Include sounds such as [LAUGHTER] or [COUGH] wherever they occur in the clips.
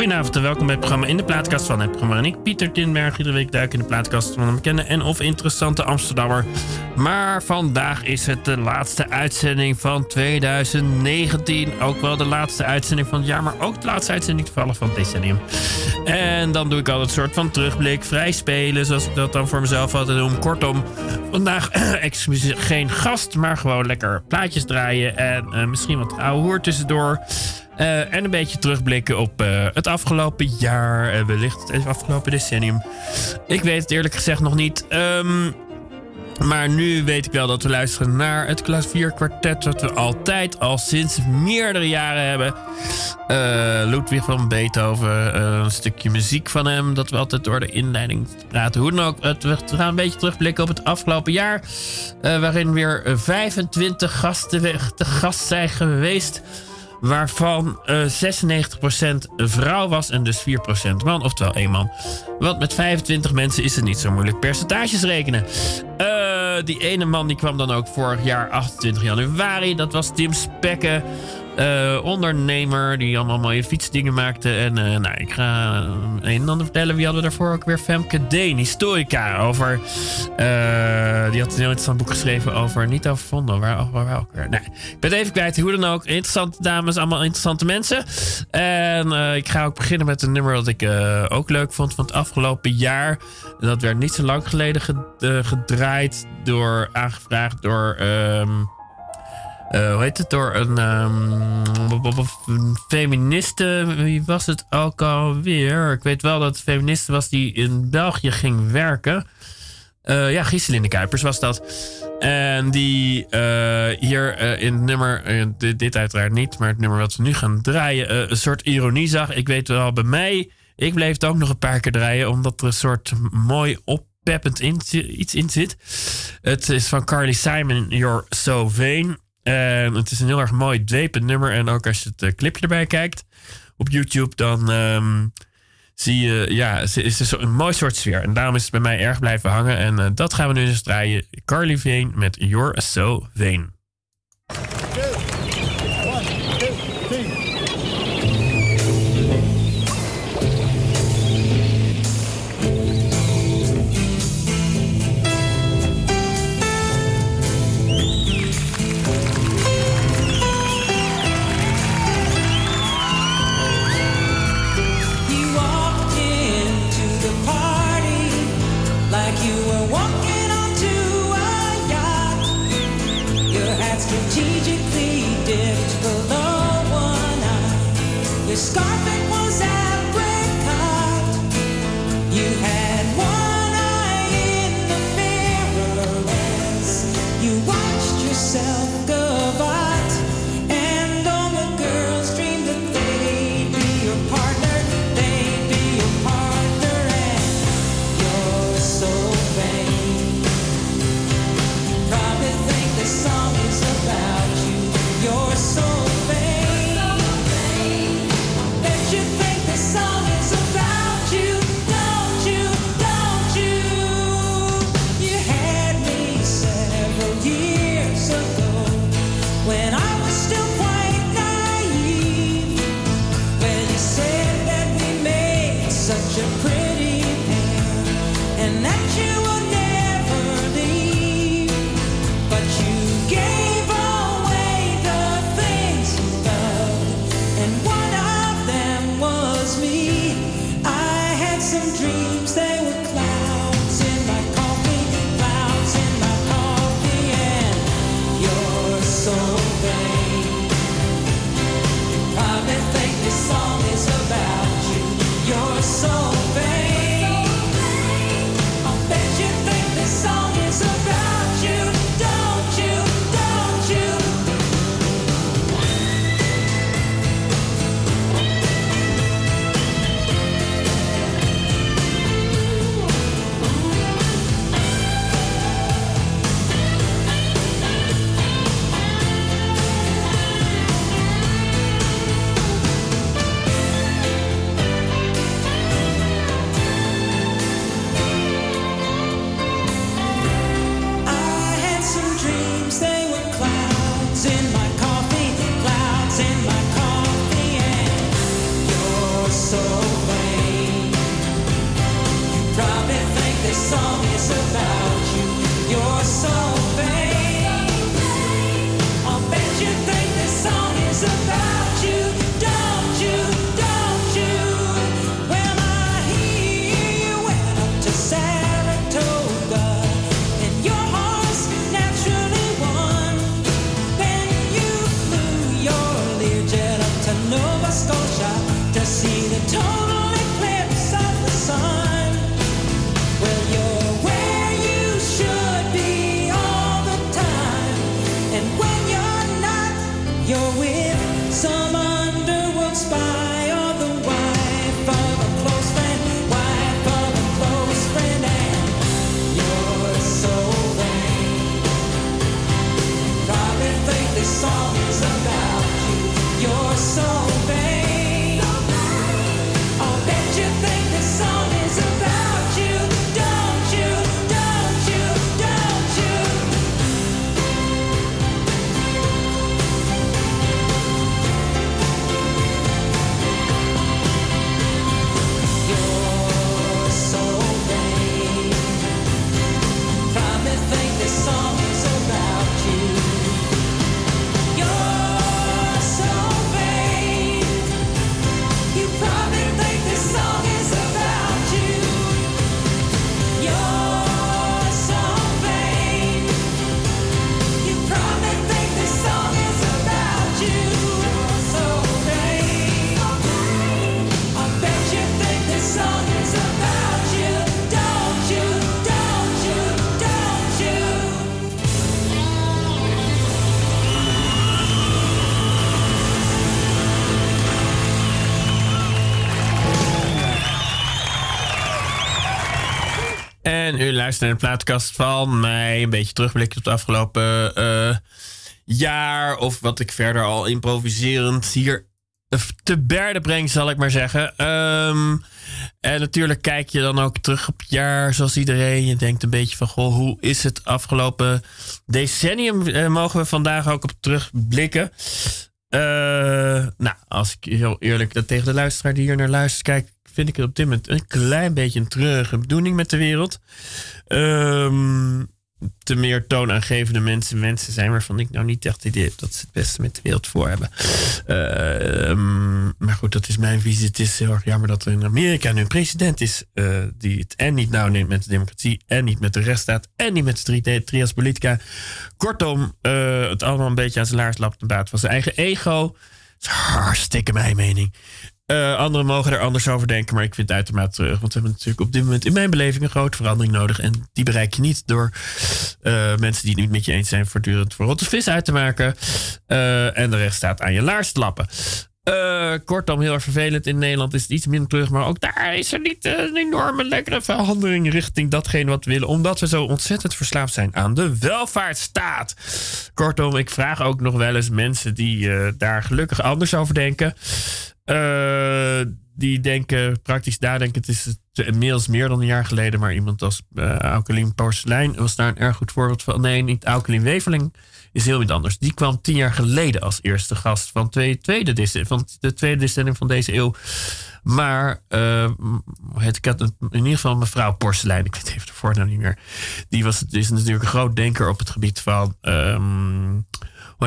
Goedenavond en welkom bij het programma In de Plaatkast van het programma. En ik, Pieter Tinberg, iedere week duik in de plaatkast van een bekende en of interessante Amsterdammer. Maar vandaag is het de laatste uitzending van 2019. Ook wel de laatste uitzending van het jaar, maar ook de laatste uitzending toevallig van het decennium. En dan doe ik altijd een soort van terugblik, vrij spelen, zoals ik dat dan voor mezelf altijd doe. Kortom, vandaag [CLEARS THROAT] geen gast, maar gewoon lekker plaatjes draaien en uh, misschien wat ouwe hoer tussendoor. Uh, en een beetje terugblikken op uh, het afgelopen jaar. en wellicht het afgelopen decennium. Ik weet het eerlijk gezegd nog niet. Um, maar nu weet ik wel dat we luisteren naar het klavierkwartet. Dat we altijd al sinds meerdere jaren hebben. Ludwig van Beethoven. een stukje muziek van hem. Dat we altijd door de inleiding praten. Hoe dan ook. we gaan een beetje terugblikken op het afgelopen jaar. waarin weer 25 gasten te gast zijn geweest waarvan uh, 96% vrouw was en dus 4% man, oftewel één man. Want met 25 mensen is het niet zo moeilijk percentages rekenen. Uh, die ene man die kwam dan ook vorig jaar 28 januari. Dat was Tim Spekke. Uh, ondernemer die allemaal mooie fietsdingen maakte. En uh, nou, ik ga een en ander vertellen. Wie hadden we daarvoor ook weer? Femke Deen, historica. Over, die had een heel interessant boek geschreven over... Niet over waar, waar, waar. Nee, ik ben het even kwijt. Hoe dan ook. Interessante dames, allemaal interessante mensen. En ik ga ook beginnen met een nummer dat ik ook leuk vond van het afgelopen jaar. Dat werd niet zo lang geleden gedraaid. Door, aangevraagd door... Um, uh, hoe heet het? Door een, um, feministe. Wie was het ook alweer? Ik weet wel dat het feministe was die in België ging werken. Uh, ja, Giselinde Kuipers was dat. En die hier in het nummer, dit, dit, uiteraard niet, maar het nummer wat we nu gaan draaien, een soort ironie zag. Ik weet wel, bij mij, ik bleef het ook nog een paar keer draaien, omdat er een soort mooi oppeppend iets in zit. Het is van Carly Simon, You're So Vain. En het is een heel erg mooi dwepend nummer. En ook als je het uh, clipje erbij kijkt op YouTube, dan um, zie je, ja, het is een mooi soort sfeer. En daarom is het bij mij erg blijven hangen. En uh, dat gaan we nu eens draaien. Carly Vane met You're So Vain. sky. En u luistert naar de plaatkast van mij. Een beetje terugblikken op het afgelopen uh, jaar. Of wat ik verder al improviserend hier te berde breng, zal ik maar zeggen. Um, en natuurlijk kijk je dan ook terug op het jaar, zoals iedereen. Je denkt een beetje van, goh, hoe is het afgelopen decennium? Uh, mogen we vandaag ook op terugblikken. Uh, nou, als ik heel eerlijk tegen de luisteraar die hier naar luistert kijk, vind ik het op dit moment een klein beetje een treurige bedoeling met de wereld. Um, te meer toonaangevende mensen mensen zijn waarvan ik nou niet echt idee heb dat ze het beste met de wereld voor hebben. Uh, maar goed, dat is mijn visie. Het is heel erg jammer dat er in Amerika nu een president is uh, die het en niet nauw neemt met de democratie en niet met de rechtsstaat en niet met de trias politica. Kortom, uh, het allemaal een beetje aan zijn laars lapt baat van zijn eigen ego. Hartstikke mijn mening. Uh, anderen mogen er anders over denken, maar ik vind het uitermate terug. Want we hebben natuurlijk op dit moment in mijn beleving een grote verandering nodig. En die bereik je niet door uh, mensen die het niet met je eens zijn voortdurend voor rotte vis uit te maken. Uh, en de recht staat aan je laars te lappen. kortom, heel erg vervelend. In Nederland is het iets minder terug. Maar ook daar is er niet een enorme lekkere verandering richting datgene wat we willen. Omdat we zo ontzettend verslaafd zijn aan de welvaartsstaat. Kortom, ik vraag ook nog wel eens mensen die daar gelukkig anders over denken. Uh, die denken, praktisch nadenken, het is inmiddels meer dan een jaar geleden, maar iemand als uh, Aukelien Porselein was daar een erg goed voorbeeld van. Nee, niet Aukelien Weveling is heel iets anders. Die kwam tien jaar geleden als eerste gast van, twee, tweede, van de tweede decennium van deze eeuw. Maar het, ik had in ieder geval mevrouw Porselein, ik weet even de voornaam niet meer. Die was is natuurlijk een groot denker op het gebied van hoe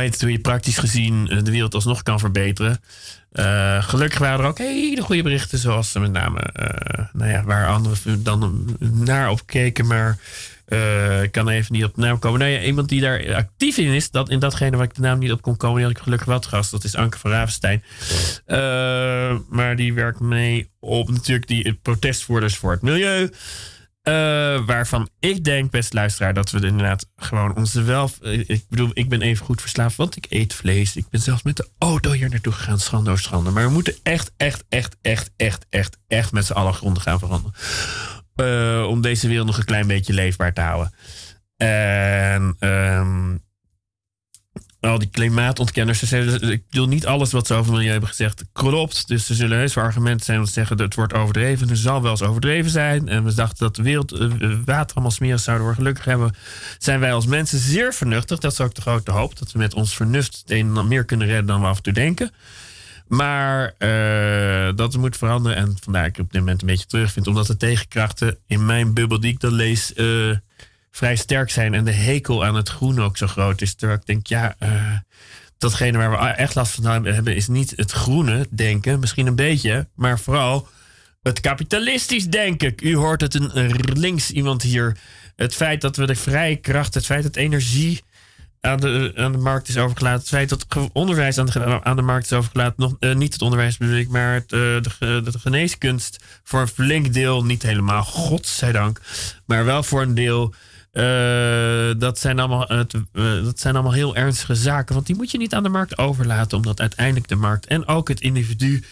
heet hoe je praktisch gezien de wereld alsnog kan verbeteren. Uh, gelukkig waren er ook hele goede berichten, zoals met name, uh, nou ja, waar anderen dan naar op keken, maar ik kan even niet op de naam komen. Nou ja, iemand die daar actief in is, dat in datgene waar ik de naam niet op kon komen, die had ik gelukkig wat gast. Dat is Anke van Ravenstein. maar die werkt mee op natuurlijk die protestvoerders voor het milieu. Uh, waarvan ik denk, best luisteraar, dat we inderdaad gewoon onze wel. Ik bedoel, ik ben even goed verslaafd, want ik eet vlees. Ik ben zelfs met de auto hier naartoe gegaan, schande of schande. Maar we moeten echt, echt, echt, echt, echt, echt, echt met z'n allen gronden gaan veranderen. Uh, om deze wereld nog een klein beetje leefbaar te houden. En um, al die klimaatontkenners, ze zeggen, ik bedoel niet alles wat ze over milieu hebben gezegd klopt. Dus er zullen heus wel argumenten zijn om te zeggen dat het wordt overdreven. Er zal wel eens overdreven zijn. En we dachten dat de wereld uh, water allemaal smerig zouden worden. Gelukkig hebben, zijn wij als mensen zeer vernuftig. Dat is ook de grote hoop. Dat we met ons vernuft het meer kunnen redden dan we af en toe denken. Maar uh, dat moet veranderen. En vandaar ik op dit moment een beetje terugvind. Omdat de tegenkrachten in mijn bubbel die ik dan lees... Uh, vrij sterk zijn en de hekel aan het groen ook zo groot is. Terwijl ik denk, ja, uh, datgene waar we echt last van hebben is niet het groene denken, misschien een beetje, maar vooral het kapitalistisch denken. U hoort het een links iemand hier. Het feit dat we de vrije kracht, het feit dat energie aan de, aan de markt is overgelaten. Het feit dat onderwijs aan de, aan de markt is overgelaten. Nog, uh, niet het onderwijs bedoel ik, maar het, uh, de, de, geneeskunst voor een flink deel. Niet helemaal, godzijdank. Maar wel voor een deel uh, dat, zijn allemaal, uh, dat zijn allemaal heel ernstige zaken. Want die moet je niet aan de markt overlaten. Omdat uiteindelijk de markt en ook het individu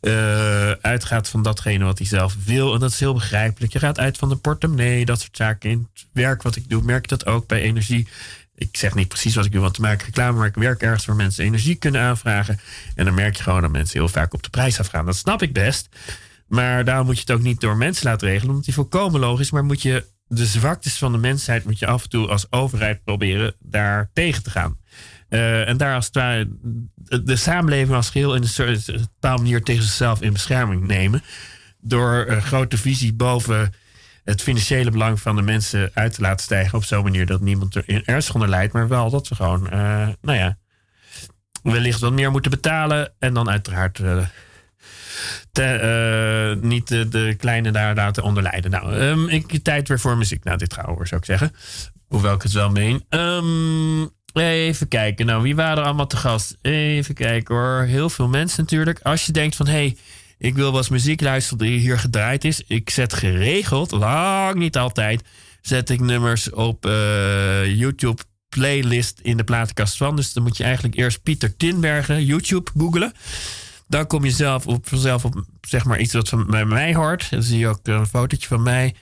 uh, uitgaat van datgene wat hij zelf wil. En dat is heel begrijpelijk. Je gaat uit van de portemonnee, dat soort zaken. In het werk wat ik doe, merk ik dat ook bij energie. Ik zeg niet precies wat ik doe, want te maken reclame, maar ik werk ergens waar mensen energie kunnen aanvragen. En dan merk je gewoon dat mensen heel vaak op de prijs afgaan. Dat snap ik best. Maar daarom moet je het ook niet door mensen laten regelen, omdat die volkomen logisch. Maar moet je de zwaktes van de mensheid moet je af en toe als overheid proberen daar tegen te gaan. Uh, en daar als het ware de, samenleving als geheel in een soort manier tegen zichzelf in bescherming nemen. Door een grote visie boven het financiële belang van de mensen uit te laten stijgen. Op zo'n manier dat niemand er ernstig onder lijdt. Maar wel dat we gewoon, uh, nou ja, wellicht wat meer moeten betalen. En dan uiteraard uh, te, uh, niet de, kleine daar laten onderlijden. Nou, um, ik, tijd weer voor muziek. Nou, dit gaan we zou ik zeggen. Hoewel ik het wel meen. Um, even kijken. Nou, wie waren er allemaal te gast? Even kijken hoor. Heel veel mensen natuurlijk. Als je denkt van, hé, hey, ik wil wat muziek luisteren die hier gedraaid is. Ik zet geregeld, lang niet altijd, zet ik nummers op uh, YouTube playlist in de platenkast van. Dus dan moet je eigenlijk eerst Pieter Tinbergen YouTube googelen. Dan kom je zelf op, vanzelf op zeg maar iets wat van bij mij hoort. Dan zie je ook een fotootje van mij.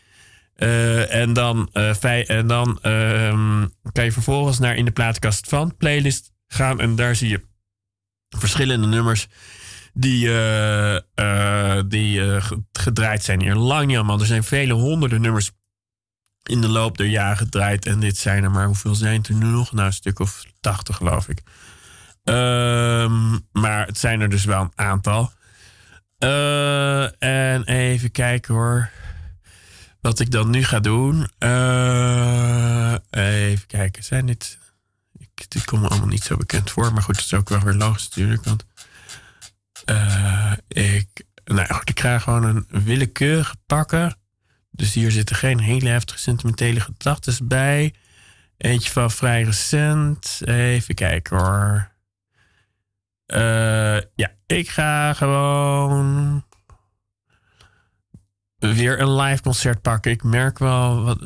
Eh, en dan, uh, en dan ehm, kan je vervolgens naar in de plaatkast van playlist gaan. En daar zie je verschillende nummers die, die gedraaid zijn hier. Lang niet allemaal. Er zijn vele honderden nummers in de loop der jaren gedraaid. En dit zijn er maar, hoeveel zijn er nu nog? Nou, een stuk of tachtig geloof ik. Ehm, maar het zijn er dus wel een aantal. en even kijken hoor. Wat ik dan nu ga doen. Uh, even kijken. Zijn dit. Ik, die komen allemaal niet zo bekend voor. Maar goed, dat is ook wel weer logisch natuurlijk. Want. Uh, ik. Nou ik krijg gewoon een willekeurige pakken. Dus hier zitten geen hele heftige sentimentele gedachten bij. Eentje van vrij recent. Even kijken hoor. Uh, ja, ik ga gewoon weer een live concert pakken. Ik merk wel wat,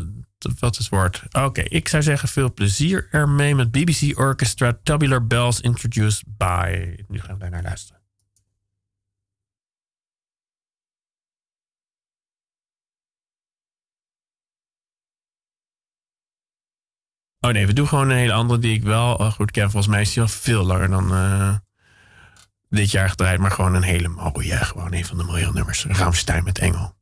wat het wordt. Oké, ik zou zeggen veel plezier ermee met BBC Orchestra Tabular Bells Introduced by. Nu gaan we daar naar luisteren. Oh nee, we doen gewoon een hele andere die ik wel oh goed ken. Volgens mij is die al veel langer dan uh, dit jaar gedraaid. Maar gewoon een hele mooie, gewoon een van de mooie nummers. Met Engel.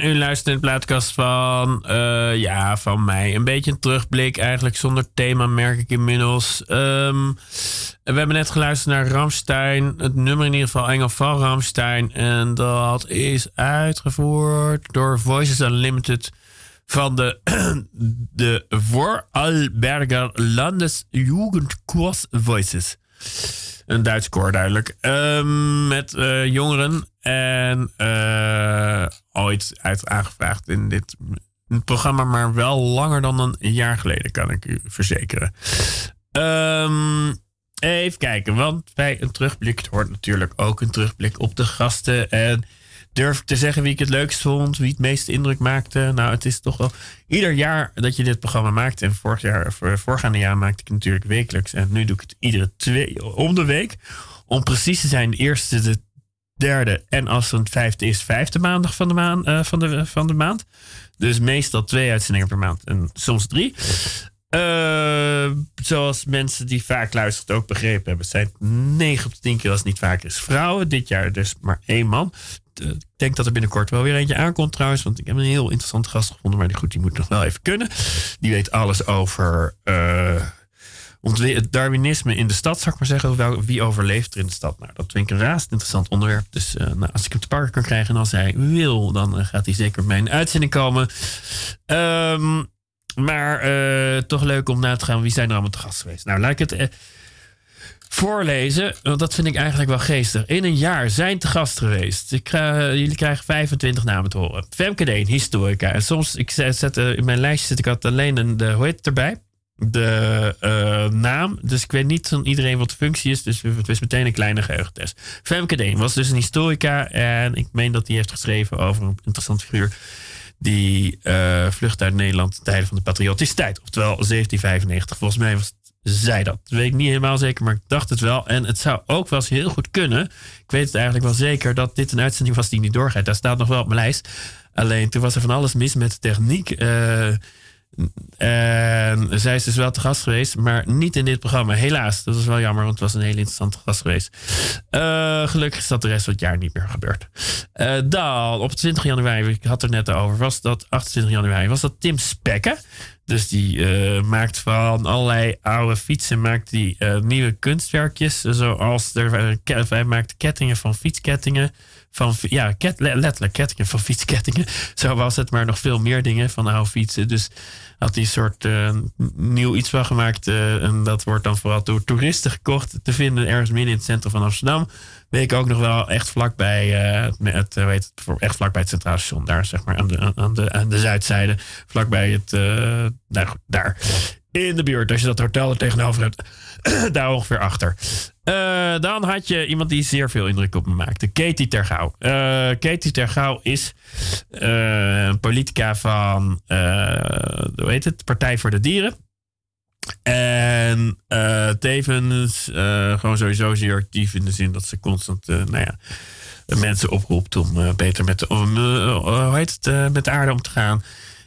En u luistert in de plaatkast van, uh, ja, van mij. Een beetje een terugblik, eigenlijk zonder thema, merk ik inmiddels. Um, we hebben net geluisterd naar Ramstein. Het nummer in ieder geval Engel van Ramstein. En dat is uitgevoerd door Voices Unlimited van de, [CLEARS THROAT] de Vorarlberger Landesjugendkurs Voices. Een Duits koor duidelijk. Um, met uh, jongeren. En uh, ooit uit aangevraagd in dit programma. Maar wel langer dan een jaar geleden, kan ik u verzekeren. Um, even kijken. Want bij een terugblik hoort natuurlijk ook een terugblik op de gasten. En durf ik te zeggen wie ik het leukst vond, wie het meeste indruk maakte. Nou, het is toch wel ieder jaar dat je dit programma maakt. En vorig jaar, voorgaande jaar maakte ik het natuurlijk wekelijks. En nu doe ik het iedere twee, om de week. Om precies te zijn, de eerste, de derde en als het vijfde is, vijfde maandag van de, maand, uh, van de, van de maand. Dus meestal twee uitzendingen per maand en soms drie. Uh, zoals mensen die vaak luisteren ook begrepen hebben, zijn 9 op de 10 keer als het niet vaker is vrouwen. Dit jaar dus maar één man. Eh, ik denk dat er binnenkort wel weer eentje aankomt trouwens. Want ik heb een heel interessante gast gevonden. Maar die, goed, die moet nog wel even kunnen. Die weet alles over het Darwinisme in de stad, zou ik maar zeggen. Wie overleeft er in de stad? Nou, dat vind ik een razend interessant onderwerp. Dus uh, nou, als ik hem te pakken kan krijgen en als hij wil, dan gaat hij zeker op mijn uitzending komen. Um, maar toch leuk om na te gaan. Wie zijn er allemaal te gast geweest? Nou, laat ik het voorlezen, want dat vind ik eigenlijk wel geestig. In een jaar zijn te gast geweest. Ik, jullie krijgen 25 namen te horen. Femke Deen, historica. En soms, ik zet, in mijn lijstje zet ik altijd alleen een, de, hoe heet erbij? De uh, naam. Dus ik weet niet van iedereen wat de functie is. Dus het is meteen een kleine geheugentest. Femke Deen was dus een historica. En ik meen dat hij heeft geschreven over een interessant figuur. Die uh, vlucht uit Nederland tijden van de patriotische tijd. Oftewel 1795. Volgens mij was zei dat. Dat weet ik niet helemaal zeker, maar ik dacht het wel. En het zou ook wel eens heel goed kunnen. Ik weet het eigenlijk wel zeker dat dit een uitzending was die niet doorgaat. Daar staat nog wel op mijn lijst. Alleen toen was er van alles mis met de techniek. Uh, en zij is dus wel te gast geweest, maar niet in dit programma. Helaas, dat is wel jammer, want het was een hele interessante gast geweest. Uh, gelukkig is dat de rest van het jaar niet meer gebeurd. Uh, dan, op 20 januari, ik had er net over, was dat 28 januari, was dat Tim Spekken. Dus die uh, maakt van allerlei oude fietsen maakt die, nieuwe kunstwerkjes. Zoals er, hij maakt kettingen van fietskettingen van ja, ket, letterlijk kettingen van fietskettingen. [LAUGHS] Zo was het, maar nog veel meer dingen van oude fietsen. Dus had hij een soort uh, nieuw iets van gemaakt. Uh, en dat wordt dan vooral door toeristen gekocht te vinden ergens midden in het centrum van Amsterdam. Weet ik ook nog wel echt vlakbij uh, het, weet het, echt vlakbij het Centraal Station. Daar zeg maar aan de, aan de, aan de zuidzijde. Vlakbij het, nou, daar in de buurt. Als je dat hotel er tegenover hebt, [CLEARS THROAT] daar ongeveer achter. Uh, dan had je iemand die zeer veel indruk op me maakte. Katie Tergouw. Uh, Katie Tergouw is uh, politica van, hoe heet het? Partij voor de Dieren. En tevens gewoon sowieso zeer actief in de zin dat ze constant, nou ja, mensen oproept om beter met de, hoe heet het, met de aarde om te gaan.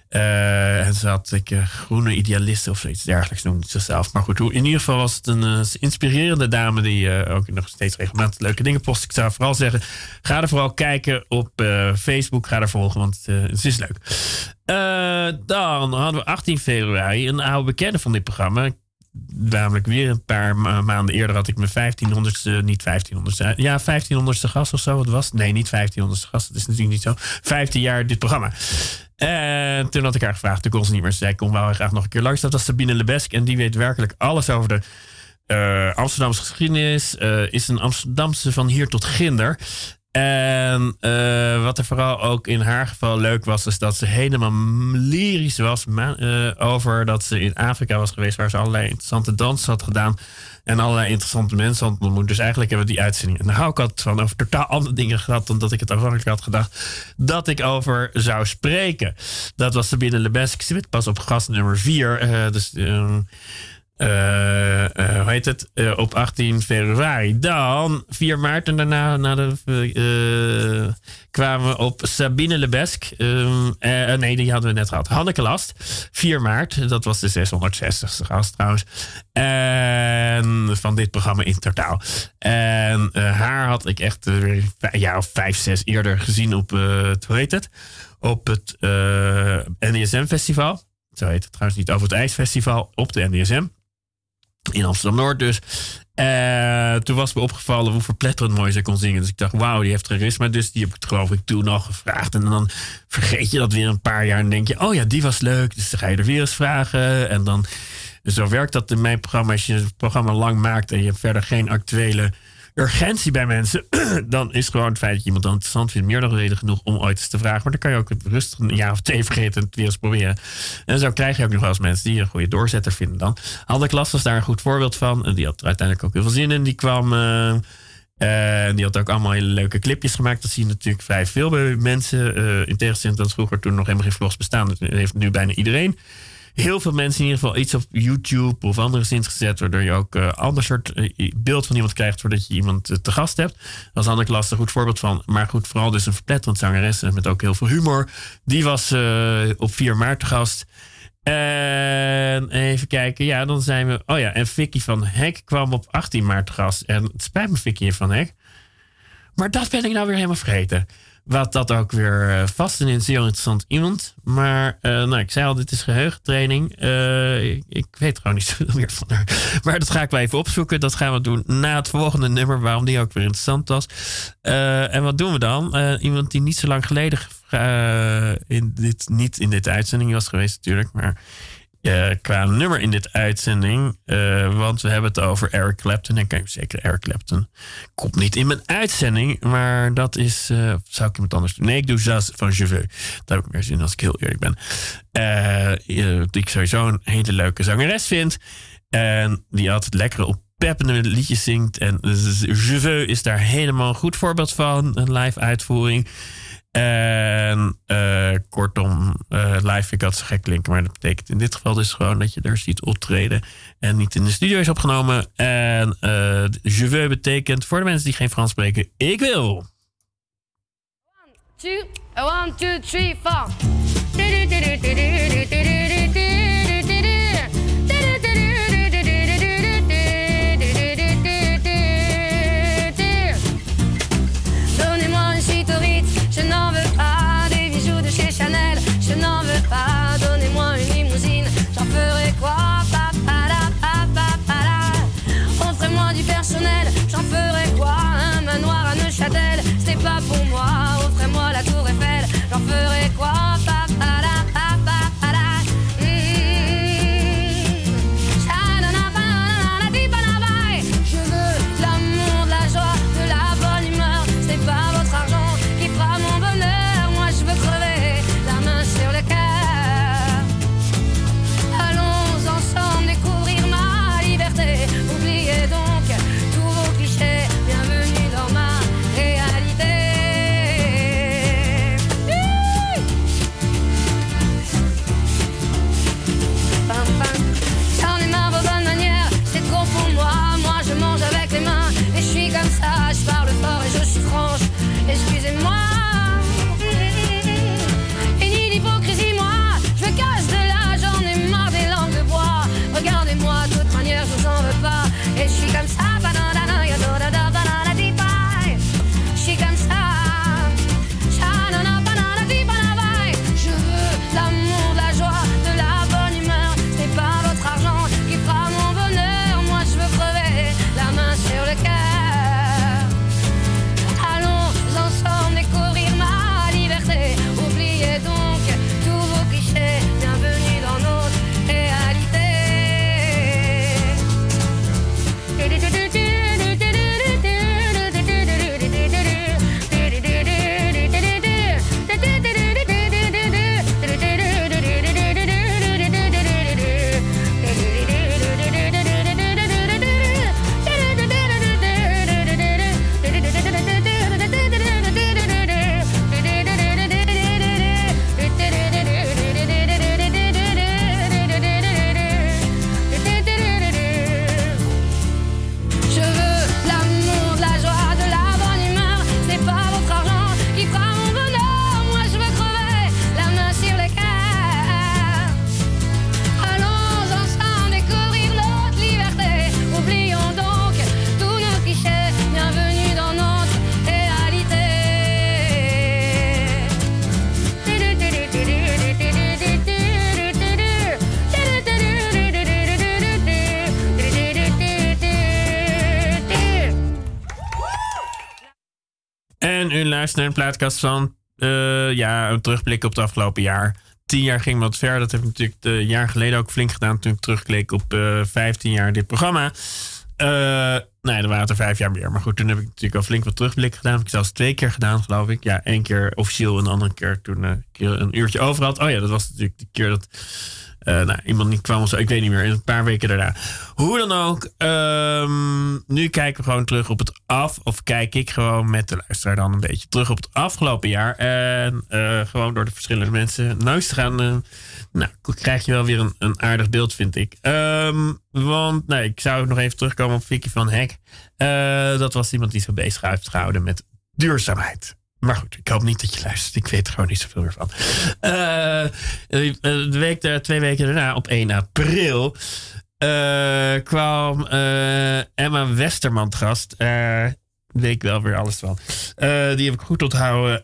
Uh, en ze had ik, uh, groene idealisten of zoiets dergelijks noemde zichzelf. Maar goed, in ieder geval was het een uh, inspirerende dame die ook nog steeds regelmatig leuke dingen post. Ik zou vooral zeggen, ga er vooral kijken op Facebook. Ga er volgen, want het is leuk. dan hadden we 18 februari een oude bekende van dit programma. Namelijk weer een paar maanden eerder had ik mijn 1500ste, niet 1500ste, ja 1500ste gast of zo. Wat was Nee, niet 1500ste gast, dat is natuurlijk niet zo. 15 jaar dit programma. En toen had ik haar gevraagd, toen kon ze niet meer. Zij kon wel graag nog een keer langs. Dat was Sabine Lebesk. En die weet werkelijk alles over de uh, Amsterdamse geschiedenis. Uh, is een Amsterdamse van hier tot ginder. En uh, wat er vooral ook in haar geval leuk was, is dat ze helemaal lyrisch was over dat ze in Afrika was geweest, waar ze allerlei interessante dansen had gedaan. En allerlei interessante mensen had ontmoet. Dus eigenlijk hebben we die uitzending. En daar hou ik van over totaal andere dingen gehad dan dat ik het afhankelijk had gedacht. Dat ik over zou spreken. Dat was Sabine Lebesk. Ik zit pas op gast nummer 4. Uh, eh, dus. Uh, uh, hoe heet het? Uh, op 18 februari. Dan 4 maart en daarna na de, kwamen we op Sabine Lebesk. Um, nee, die hadden we net gehad. Hanneke Last. 4 maart. Dat was de 660ste gast trouwens. En van dit programma in totaal. En haar had ik echt een jaar of vijf, zes eerder gezien op, hoe heet het? op het uh, NDSM-festival. Zo heet het trouwens niet over het IJsfestival op de NDSM. In Amsterdam-Noord dus. Uh, toen was me opgevallen hoe verpletterend mooi ze kon zingen. Dus ik dacht, wauw, die heeft charisma. Dus die heb ik geloof ik toen nog gevraagd. En dan vergeet je dat weer een paar jaar. En denk je, oh ja, die was leuk. Dus dan ga je er weer eens vragen. En dan, zo werkt dat in mijn programma. Als je het programma lang maakt en je hebt verder geen actuele urgentie bij mensen, [CLEARS THROAT] dan is gewoon het feit dat je iemand interessant vindt meer dan reden genoeg om ooit eens te vragen. Maar dan kan je ook rustig een jaar of twee [LAUGHS] vergeten en het weer eens proberen. En zo krijg je ook nog wel eens mensen die een goede doorzetter vinden dan. Hadden Klas was daar een goed voorbeeld van. En die had er uiteindelijk ook heel veel zin in. Die kwam... En die had ook allemaal hele leuke clipjes gemaakt. Dat zie je natuurlijk vrij veel bij mensen. Uh, in tegenstelling tot vroeger toen nog helemaal geen vlogs bestaan. Dat heeft nu bijna iedereen heel veel mensen in ieder geval iets op YouTube of andere zins gezet, waardoor je ook uh, ander soort uh, beeld van iemand krijgt voordat je iemand uh, te gast hebt. Dat is Anne Klas een goed voorbeeld van. Maar goed, vooral dus een verpletterend zangeres met ook heel veel humor. Die was op 4 maart te gast. En even kijken, ja, dan zijn we. Oh ja, en Vicky van Hek kwam op 18 maart te gast. En het spijt me, Vicky van Hek. Maar dat ben ik nou weer helemaal vergeten. Wat dat ook weer uh, vast en is heel interessant iemand. Maar uh, nou, ik zei al, dit is geheugentraining. Uh, ik, ik, weet gewoon niet [LAUGHS] zoveel meer van. Maar dat ga ik wel even opzoeken. Dat gaan we doen na het volgende nummer, waarom die ook weer interessant was. en wat doen we dan? iemand die niet zo lang geleden in dit, niet in dit uitzending was geweest natuurlijk. Maar uh, qua nummer in dit uitzending. Uh, want we hebben het over Eric Clapton. En kijk, zeker Eric Clapton komt niet in mijn uitzending. Maar dat is... Uh, zou ik iemand anders doen? Nee, ik doe Jazz van Jeveux. Daar heb ik meer zin als ik heel eerlijk ben. die ik sowieso een hele leuke zangeres vind. En die altijd lekkere oppeppende liedjes zingt. En Jeveux is daar helemaal een goed voorbeeld van. Een live uitvoering. En uh, kortom, uh, live ik dat zo gek klinken. Maar dat betekent in dit geval dus gewoon dat je er ziet optreden. En niet in de studio is opgenomen. En uh, je veux betekent voor de mensen die geen Frans spreken, ik wil. One, two, one, two, three, four. Luistert naar een plaatkast van uh, ja, een terugblik op het afgelopen jaar. Tien jaar ging wat ver. Dat heb ik natuurlijk een jaar geleden ook flink gedaan. Toen ik terugkeek op uh, 15 jaar dit programma. Uh, nee, er waren er vijf jaar meer. Maar goed, toen heb ik natuurlijk al flink wat terugblik gedaan. Heb ik zelfs twee keer gedaan, geloof ik. Ja, één keer officieel en de andere keer toen uh, een uurtje over had. Oh ja, dat was natuurlijk de keer dat nou, iemand niet kwam zo. Ik weet niet meer. Een paar weken daarna. Hoe dan ook. Um, nu kijken we gewoon terug op het af. Of kijk ik gewoon met de luisteraar dan een beetje terug op het afgelopen jaar. En uh, gewoon door de verschillende mensen nuis te gaan. Uh, nou, krijg je wel weer een, een aardig beeld, vind ik. Um, want nou, ik zou nog even terugkomen op Vicky van Hek. dat was iemand die zich bezig heeft gehouden met duurzaamheid. Maar goed, ik hoop niet dat je luistert. Ik weet er gewoon niet zoveel meer van. Uh, de week, twee weken daarna, op 1 april, uh, kwam Emma Westerman gast. weet ik wel weer alles van. die heb ik goed onthouden.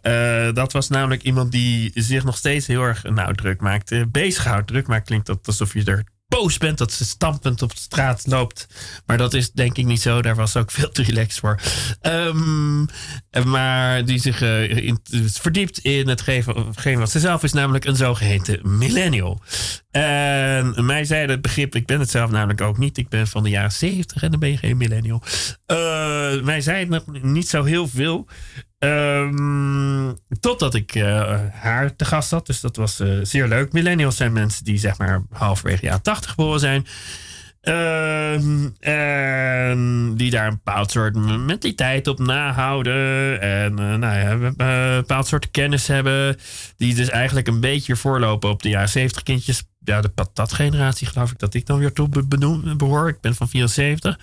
dat was namelijk iemand die zich nog steeds heel erg nou, druk maakte. Bezighoudt. Druk maakt klinkt dat alsof je er boos bent dat ze stampend op de straat loopt. Maar dat is denk ik niet zo. Daar was ook veel te relaxed voor. Um, maar die zich uh, in, verdiept in hetgeen wat ze zelf is, namelijk een zogeheten millennial. En mij zei het begrip, ik ben het zelf namelijk ook niet. Ik ben van de jaren 70 en dan ben je geen millennial. Uh, mij zei het nog niet zo heel veel. Um, totdat ik uh, haar te gast had. Dus dat was uh, zeer leuk. Millennials zijn mensen die zeg maar halverwege jaren 80 geboren zijn. Uh, en die daar een bepaald soort mentaliteit op nahouden. En uh, nou ja, een bepaald soort kennis hebben. Die dus eigenlijk een beetje voorlopen op de jaren 70 kindjes. Ja, de patatgeneratie geloof ik dat ik dan weer toe benoem, behoor. Ik ben van 74.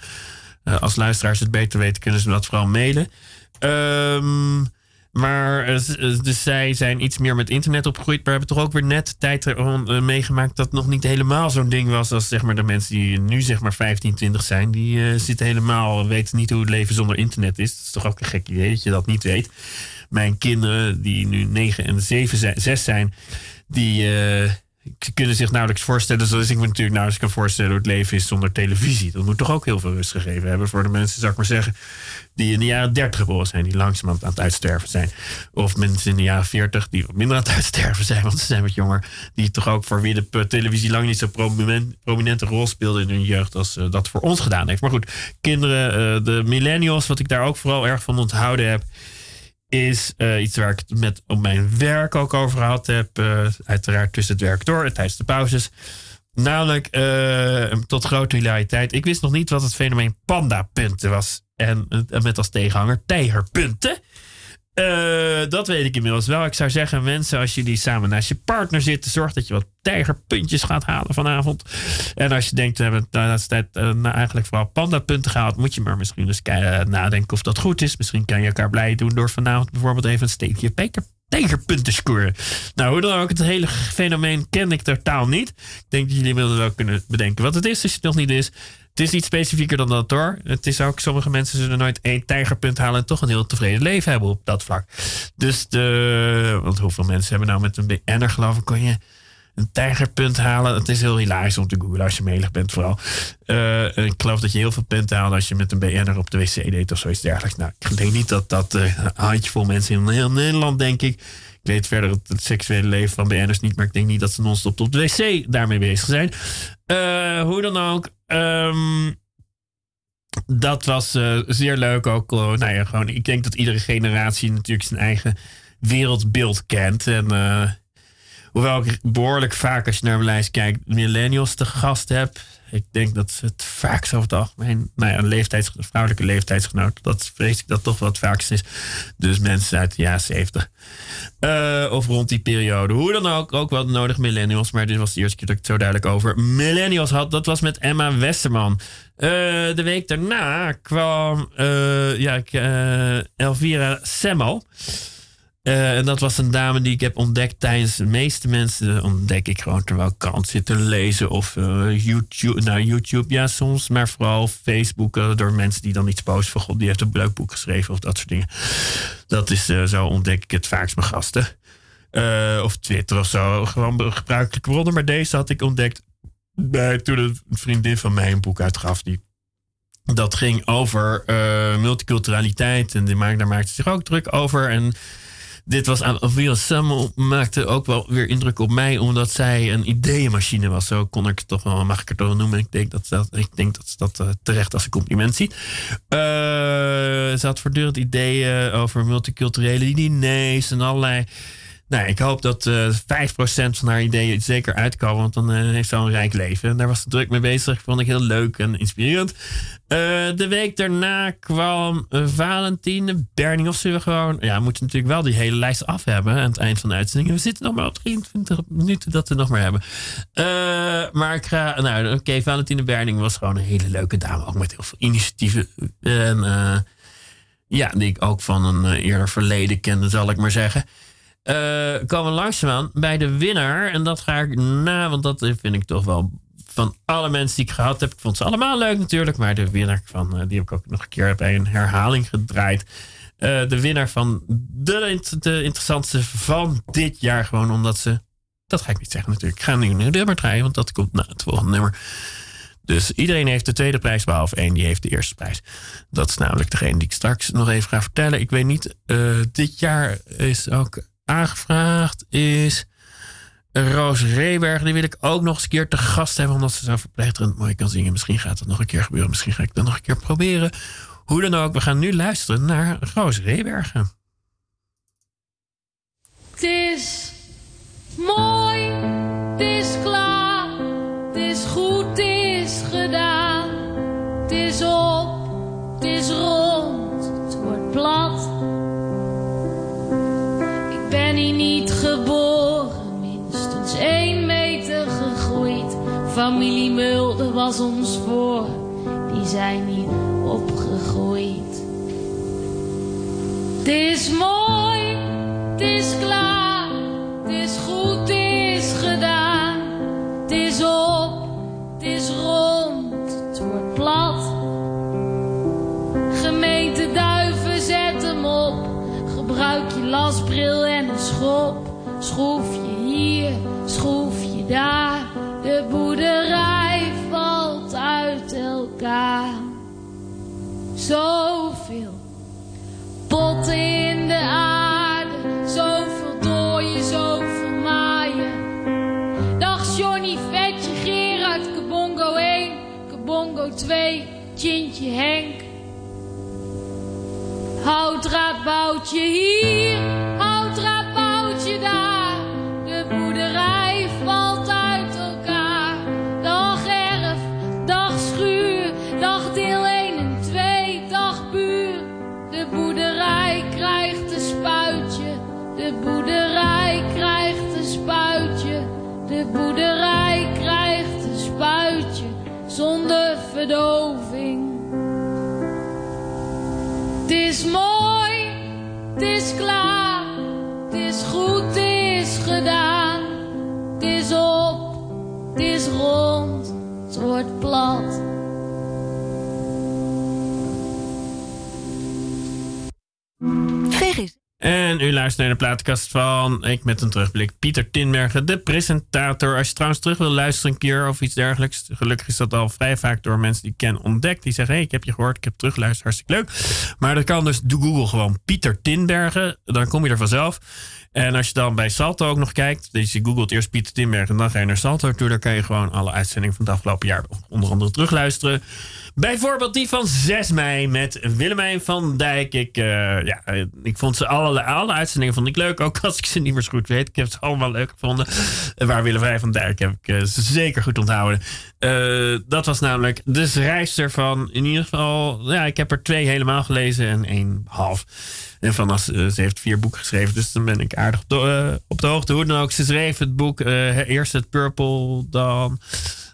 als luisteraars het beter weten, kunnen ze dat vooral mailen. Um, maar dus zij zijn iets meer met internet opgegroeid. Maar hebben toch ook weer net tijd uh, meegemaakt dat het nog niet helemaal zo'n ding was. Als zeg maar, de mensen die nu zeg maar 15, 20 zijn. Die uh, zitten helemaal, weten niet hoe het leven zonder internet is. Dat is toch ook een gek idee dat je dat niet weet. Mijn kinderen, die nu 9 en 7 zijn, 6 zijn, die. Kunnen zich nauwelijks voorstellen, zoals ik me natuurlijk nauwelijks kan voorstellen hoe het leven is zonder televisie. Dat moet toch ook heel veel rust gegeven hebben voor de mensen, zou ik maar zeggen, die in de jaren 30 geboren zijn, die langzamerhand aan het uitsterven zijn. Of mensen in de jaren 40 die wat minder aan het uitsterven zijn, want ze zijn wat jonger, die toch ook voor wie de televisie lang niet zo prominent, prominente rol speelde in hun jeugd als uh, dat voor ons gedaan heeft. Maar goed, kinderen, uh, de millennials, wat ik daar ook vooral erg van onthouden heb, is uh, iets waar ik het met op mijn werk ook over gehad heb. Uh, uiteraard tussen het werk door en tijdens de pauzes. Namelijk, uh, tot grote hilariteit. Ik wist nog niet wat het fenomeen panda-punten was. En met als tegenhanger tijgerpunten. Uh, dat weet ik inmiddels wel. Ik zou zeggen, mensen, als jullie samen naast je partner zitten, zorg dat je wat tijgerpuntjes gaat halen vanavond. En als je denkt, we hebben de laatste tijd uh, eigenlijk vooral pandapunten gehaald, moet je maar misschien eens uh, nadenken of dat goed is. Misschien kan je elkaar blij doen door vanavond bijvoorbeeld even een steekje tijgerpunten scoren. Nou, hoe dan ook, het hele fenomeen ken ik totaal niet. Ik denk dat jullie inmiddels wel kunnen bedenken wat het is, als het nog niet is. Het is niet specifieker dan dat hoor. Het is ook, sommige mensen zullen nooit één tijgerpunt halen en toch een heel tevreden leven hebben op dat vlak. Dus de, want hoeveel mensen hebben nou met een BN'er geloof ik, kon je een tijgerpunt halen. Het is heel hilarisch om te googlen als je melig bent vooral. Uh, ik geloof dat je heel veel punten haalt als je met een BN'er op de wc deed of zoiets dergelijks. Nou, ik denk niet dat dat uh, een handjevol mensen in heel Nederland, denk ik. Ik weet verder het, het seksuele leven van BN'ers niet, maar ik denk niet dat ze non-stop op de wc daarmee bezig zijn. Uh, hoe dan ook. Um, dat was uh, zeer leuk ook. Uh, nou ja, gewoon, ik denk dat iedere generatie natuurlijk zijn eigen wereldbeeld kent. En hoewel ik behoorlijk vaak, als je naar mijn lijst kijkt, millennials te gast heb. Ik denk dat het vaak over het algemeen, nou ja, een vrouwelijke leeftijdsgenoot, dat vrees ik dat toch wat vaakst is. Dus mensen uit de jaren 70. Uh, of rond die periode. Hoe dan ook, ook wel nodig millennials. Maar dit was de eerste keer dat ik het zo duidelijk over millennials had. Dat was met Emma Westerman. Uh, de week daarna kwam uh, ja, Elvira Semmel. Uh, en dat was een dame die ik heb ontdekt tijdens de meeste mensen ontdek ik gewoon terwijl ik krant zit te lezen of uh, YouTube, nou YouTube ja soms, maar vooral Facebook door mensen die dan iets posten van god die heeft een leuk boek geschreven of dat soort dingen. Dat is zo ontdek ik het vaakst mijn gasten. of Twitter of zo, gewoon gebruikelijke bronnen. Maar deze had ik ontdekt bij, toen een vriendin van mij een boek uitgaf die Dat ging over uh, multiculturaliteit. En die daar maakte zich ook druk over. En dit was aan Avila Samuel maakte ook wel weer indruk op mij, omdat zij een ideeënmachine was. Zo kon ik het toch wel, mag ik het wel noemen. Ik denk dat, dat, ik denk dat dat uh, terecht als een compliment ziet. Uh, ze had voortdurend ideeën over multiculturele diners en allerlei nou, ik hoop dat uh, eh, 5% van haar ideeën zeker uitkomen, want dan uh, heeft ze al een rijk leven. En daar was ze druk mee bezig. Vond ik heel leuk en inspirerend. Uh, de week daarna kwam Valentine Berning. Of zullen we gewoon. Ja, we moeten natuurlijk wel die hele lijst af hebben aan het eind van de uitzending. We zitten nog maar op 23 minuten dat we nog maar hebben. maar ik ga. Nou, oké, Valentine Berning was gewoon een hele leuke dame. Ook met heel veel initiatieven. En ja, die ik ook van een eerder verleden kende, zal ik maar zeggen. Komen we langzaamaan bij de winnaar. En dat ga ik na, want dat vind ik toch wel van alle mensen die ik gehad heb. Ik vond ze allemaal leuk natuurlijk. Maar de winnaar van, uh, die heb ik ook nog een keer bij een herhaling gedraaid. Uh, de winnaar van de, de interessantste van dit jaar. Gewoon omdat ze. Dat ga ik niet zeggen natuurlijk. Ik ga nu een nummer draaien, want dat komt na het volgende nummer. Dus iedereen heeft de tweede prijs, behalve één die heeft de eerste prijs. Dat is namelijk degene die ik straks nog even ga vertellen. Ik weet niet, dit jaar is ook aangevraagd is Roos Reeberg. Die wil ik ook nog eens een keer te gast hebben, omdat ze zo verpleegterend mooi kan zingen. Misschien gaat dat nog een keer gebeuren. Misschien ga ik dat nog een keer proberen. Hoe dan ook, we gaan nu luisteren naar Roos Reebergen. Het is mooi, het is klaar, het is goed, het is gedaan. Het is op, het is rond, Familie Mulder was ons voor, die zijn niet opgegroeid. Het is mooi, het is klaar, het is goed, het is gedaan. Het is op, het is rond, het wordt plat. Gemeente Duiven, zet hem op, gebruik je lasbril en schop. Schroef je hier, schroef je daar. De boerderij valt uit elkaar. Zoveel potten in de aarde. Zoveel dooien, zoveel maaien. Dag Johnny, Vetje, Gerard, Kabongo 1, Kabongo 2, Tjintje Henk. Houtdraadboutje hier, het plat. Vergis. En u luistert naar de plaatkast van, ik met een terugblik, Pieter Tinbergen, de presentator. Als je trouwens terug wil luisteren een keer of iets dergelijks. Gelukkig is dat al vrij vaak door mensen die ik ken ontdekt. Die zeggen, hé, hey, ik heb je gehoord, ik heb teruggeluisterd, hartstikke leuk. Maar dat kan dus, doe Google gewoon Pieter Tinbergen. Dan kom je er vanzelf. En als je dan bij Salto ook nog kijkt, dus je googelt eerst Pieter Tinbergen en dan ga je naar Salto toe. Daar kan je gewoon alle uitzendingen van het afgelopen jaar onder andere terugluisteren. Bijvoorbeeld die van 6 mei met Willemijn van Dijk. Ik, uh, ja, ik vond ze alle, alle uitzendingen vond ik leuk. Ook als ik ze niet meer zo goed weet. Ik heb ze allemaal leuk gevonden. Waar Willemijn van Dijk heb ik uh, zeker goed onthouden. Uh, dat was namelijk de schrijfster van, in ieder geval, ja, ik heb er twee helemaal gelezen en één half. En van als, ze heeft vier boeken geschreven, dus dan ben ik aardig op de, de hoogte. Hoe dan ook, ze schreef het boek, eerst het Purple, dan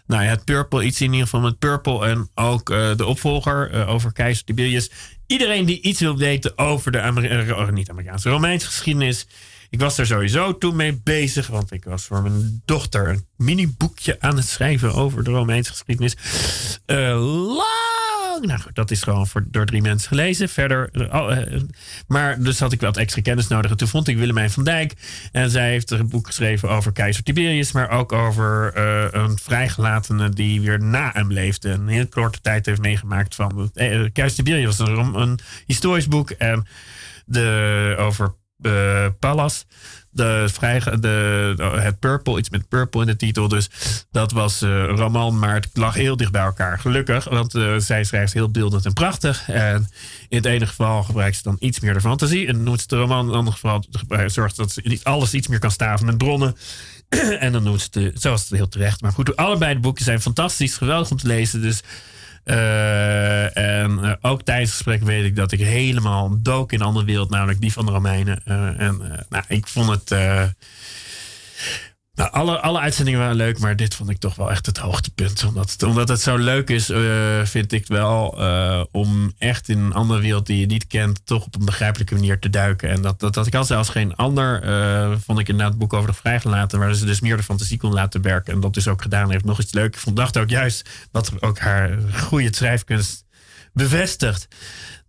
nou ja, het Purple, iets in ieder geval met Purple. En ook de opvolger over keizer Tiberius. Iedereen die iets wil weten over de Amer uh, niet Amerikaanse Romeinse geschiedenis. Ik was daar sowieso toen mee bezig, want ik was voor mijn dochter een mini boekje aan het schrijven over de Romeinse geschiedenis. Nou goed, dat is gewoon voor, door drie mensen gelezen. Verder, oh, eh, maar dus had ik wat extra kennis nodig. En toen vond ik Willemijn van Dijk. En zij heeft een boek geschreven over keizer Tiberius. Maar ook over uh, een vrijgelatene die weer na hem leefde. Een heel korte tijd heeft meegemaakt van... Uh, keizer Tiberius was een, een historisch boek. En de, over Pallas de, vrij, de, het Purple, iets met Purple in de titel. Dus dat was uh, roman, maar het lag heel dicht bij elkaar. Gelukkig, want uh, zij schrijft heel beeldend en prachtig. En in het ene geval gebruikt ze dan iets meer de fantasie. En noemt ze de roman in het andere geval zorgt dat ze alles iets meer kan staven met bronnen. [CLEARS THROAT] en dan noemt ze het, zoals het heel terecht. Maar goed, allebei de boeken zijn fantastisch, geweldig om te lezen. Dus uh, en uh, ook tijdens het gesprek weet ik dat ik helemaal dook in een andere wereld, namelijk die van de Romeinen. Uh, en nou, ik vond het nou, alle, alle uitzendingen waren leuk, maar dit vond ik toch wel echt het hoogtepunt. Omdat het, omdat het zo leuk is, uh, vind ik wel uh, om echt in een andere wereld die je niet kent, toch op een begrijpelijke manier te duiken. En dat, dat, dat ik al zelfs geen ander, uh, vond ik inderdaad het boek over de vrijgelaten, waar ze dus meer de fantasie kon laten werken. En dat dus ook gedaan heeft. Nog iets leuk. Ik vond, dacht ook juist dat ook haar goede schrijfkunst bevestigt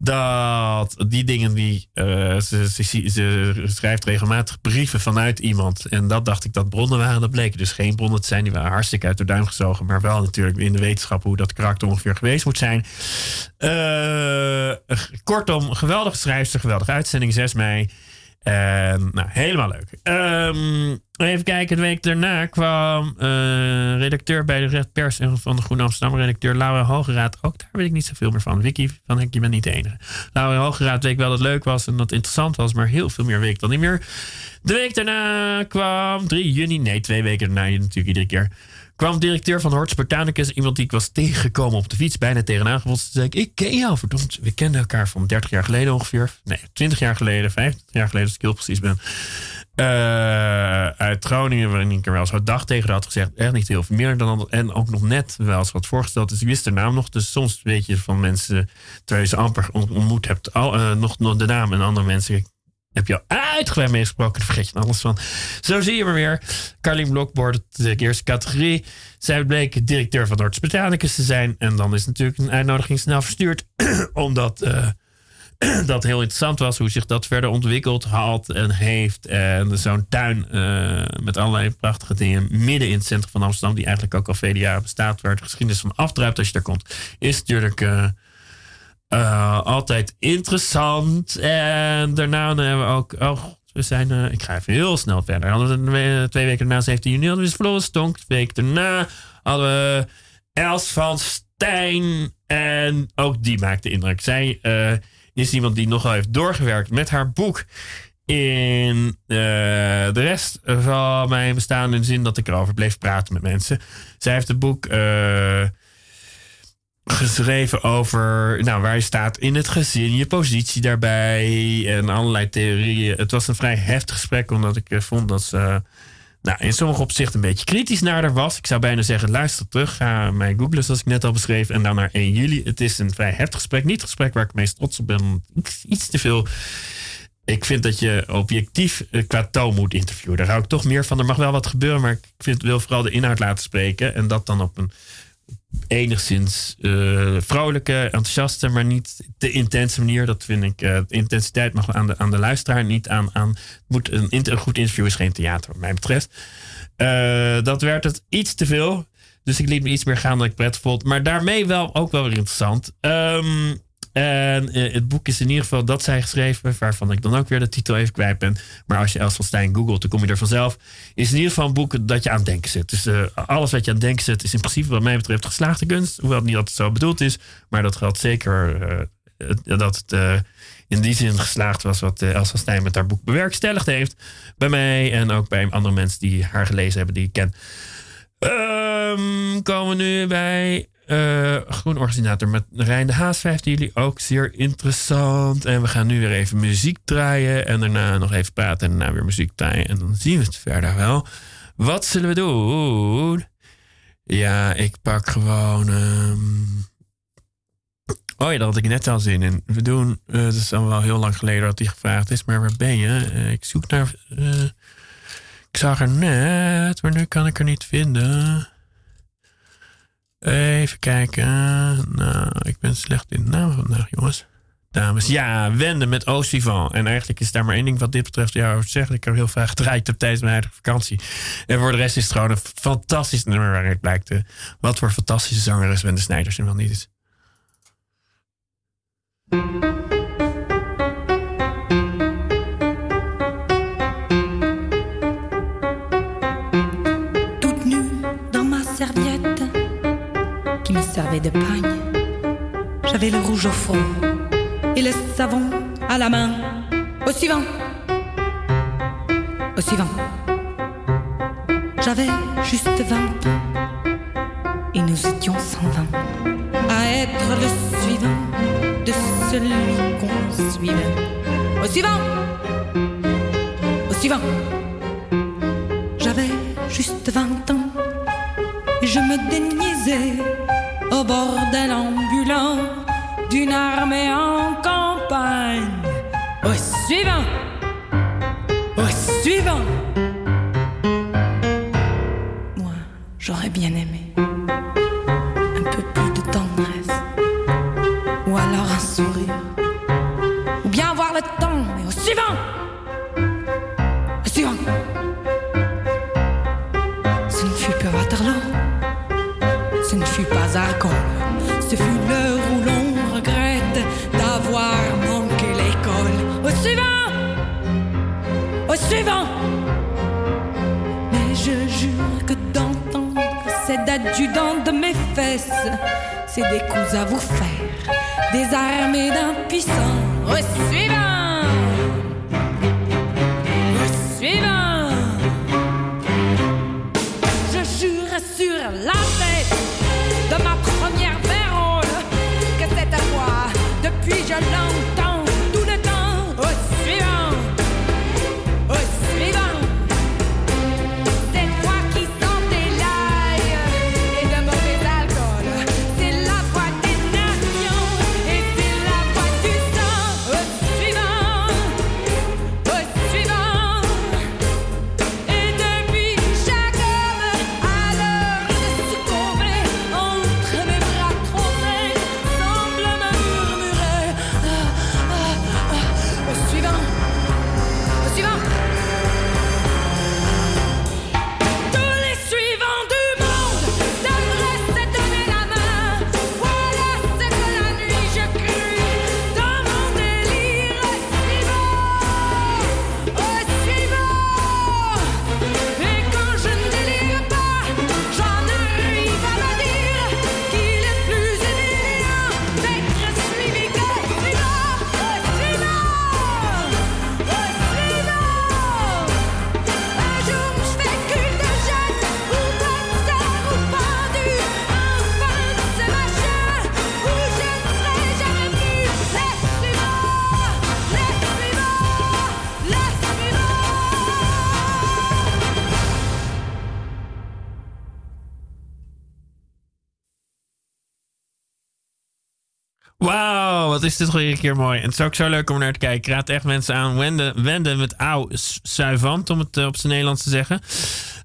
dat die dingen die uh, ze, ze, schrijft regelmatig brieven vanuit iemand. En dat dacht ik dat bronnen waren. Dat bleken dus geen bronnen te zijn. Die waren hartstikke uit de duim gezogen. Maar wel natuurlijk in de wetenschap hoe dat karakter ongeveer geweest moet zijn. Uh, kortom, geweldige schrijfster, geweldige uitzending 6 mei. Nou, helemaal leuk. Um, even kijken, de week daarna kwam uh, redacteur bij de Red Pers en van de Groene Amsterdam, redacteur Laura Hogeraad. Ook daar weet ik niet zoveel meer van. Vicky, van Henk, je bent niet de enige. Laura Hogeraad weet wel dat het leuk was en dat het interessant was, maar heel veel meer weet ik dan niet meer. De week daarna kwam 3 juni, nee, twee weken daarna natuurlijk iedere keer kwam directeur van Hortus Spartanicus, iemand die ik was tegengekomen op de fiets, bijna tegenaan Toen zei ik, ik ken jou, verdomd. We kenden elkaar van 30 jaar geleden ongeveer. Nee, 20 jaar geleden, 25 jaar geleden, als ik heel precies ben. Uh, uit Groningen, waarin ik er wel eens wat dag tegen had gezegd. Echt niet heel veel meer dan En ook nog net wel eens wat voorgesteld. Dus ik wist de naam nog. Dus soms weet je van mensen, terwijl je ze amper ontmoet hebt, al, uh, nog, nog de naam. En andere mensen heb je al uitgebreid meegesproken. Dan vergeet je alles van. Zo zie je maar weer. Carlien Blokbord, de eerste categorie. Zij bleek directeur van Noord Botanicus te zijn. En dan is natuurlijk een uitnodiging snel verstuurd. [CLEARS THROAT] omdat uh, [CLEARS THROAT] dat heel interessant was. Hoe zich dat verder ontwikkeld had en heeft. En zo'n tuin uh, met allerlei prachtige dingen. Midden in het centrum van Amsterdam. Die eigenlijk ook al vele jaren bestaat. Waar de geschiedenis van afdruipt als je daar komt. Is natuurlijk... Uh, uh, altijd interessant. En daarna hebben we ook. Oh, we zijn. Uh, ik ga even heel snel verder. Twee weken daarna, 17 juni, hadden we Floris Stonk. Twee weken daarna hadden we Els van Stijn. En ook die maakte indruk. Zij uh, is iemand die nogal heeft doorgewerkt met haar boek. In de rest van mijn bestaan, in de zin dat ik erover bleef praten met mensen. Zij heeft het boek geschreven over nou, waar je staat in het gezin, je positie daarbij en allerlei theorieën. Het was een vrij heftig gesprek, omdat ik eh, vond dat ze nou, in sommige opzichten een beetje kritisch naar haar was. Ik zou bijna zeggen, luister terug, ga mij googlen zoals ik net al beschreef. En dan naar 1 juli. Het is een vrij heftig gesprek. Niet het gesprek waar ik meest trots op ben. Iets te veel ik vind dat je objectief eh, qua toon moet interviewen. Daar hou ik toch meer van. Er mag wel wat gebeuren, maar ik vind, wil vooral de inhoud laten spreken. En dat dan op een enigszins uh, vrolijke, enthousiaste, maar niet te intense manier. Dat vind ik. De intensiteit mag aan de, aan de luisteraar, niet aan. aan moet een, goed interview is geen theater, wat mij betreft. Uh, dat werd het iets te veel. Dus ik liet me iets meer gaan dan ik prettig vond. Maar daarmee wel ook wel weer interessant. Um, en uh, het boek is in ieder geval dat zij geschreven, waarvan ik dan ook weer de titel even kwijt ben. Maar als je Els van Stijn googelt, dan kom je er vanzelf. Is in ieder geval een boek dat je aan het denken zet. Dus uh, alles wat je aan het denken zet, is in principe wat mij betreft geslaagde kunst. Hoewel het niet altijd zo bedoeld is. Maar dat geldt zeker uh, dat het in die zin geslaagd was wat Els van Stijn met haar boek bewerkstelligd heeft. Bij mij en ook bij andere mensen die haar gelezen hebben, die ik ken. Um, komen we nu bij uh, groen originator met Rijn de Haas, 15 juli. Ook zeer interessant. En we gaan nu weer even muziek draaien. En daarna nog even praten. En daarna weer muziek draaien. En dan zien we het verder wel. Wat zullen we doen? Ja, ik pak gewoon. Um... Oh ja, daar had ik net al zin in. We doen. Uh, het is al wel heel lang geleden dat hij gevraagd is. Maar waar ben je? Uh, ik zoek naar. ik zag er net, maar nu kan ik er niet vinden. Even kijken. Nou, ik ben slecht in naam vandaag, jongens. Dames. Ja, Wende met Oostvivan. En eigenlijk is daar maar één ding wat dit betreft over te zeggen. Ik heb heel vaak gedraaid heb tijdens mijn eigen vakantie. En voor de rest is het gewoon een fantastisch nummer waaruit blijkt wat voor fantastische zanger is Wende Snijders en wel niet is. Servait de pagne. J'avais le rouge au front et le savon à la main. Au suivant. Au suivant. J'avais juste 20 ans et nous étions 120 à être le suivant de celui qu'on suivait. Au suivant. Au suivant. J'avais juste 20 ans et je me déniaisais au bordel ambulant d'une armée en campagne. Au suivant, au suivant. Moi, j'aurais bien aimé un peu plus de tendresse, ou alors un sourire, ou bien avoir le temps, mais au suivant, Mais je jure que d'entendre cet adjudant de mes fesses, c'est des coups à vous faire, des armées d'impuissants. Suivant suivant Is dit weer een keer mooi. En het is ook zo leuk om naar te kijken. Raad echt mensen aan. Wende, wende met auw suivant, om het eh, op zijn Nederlands te zeggen.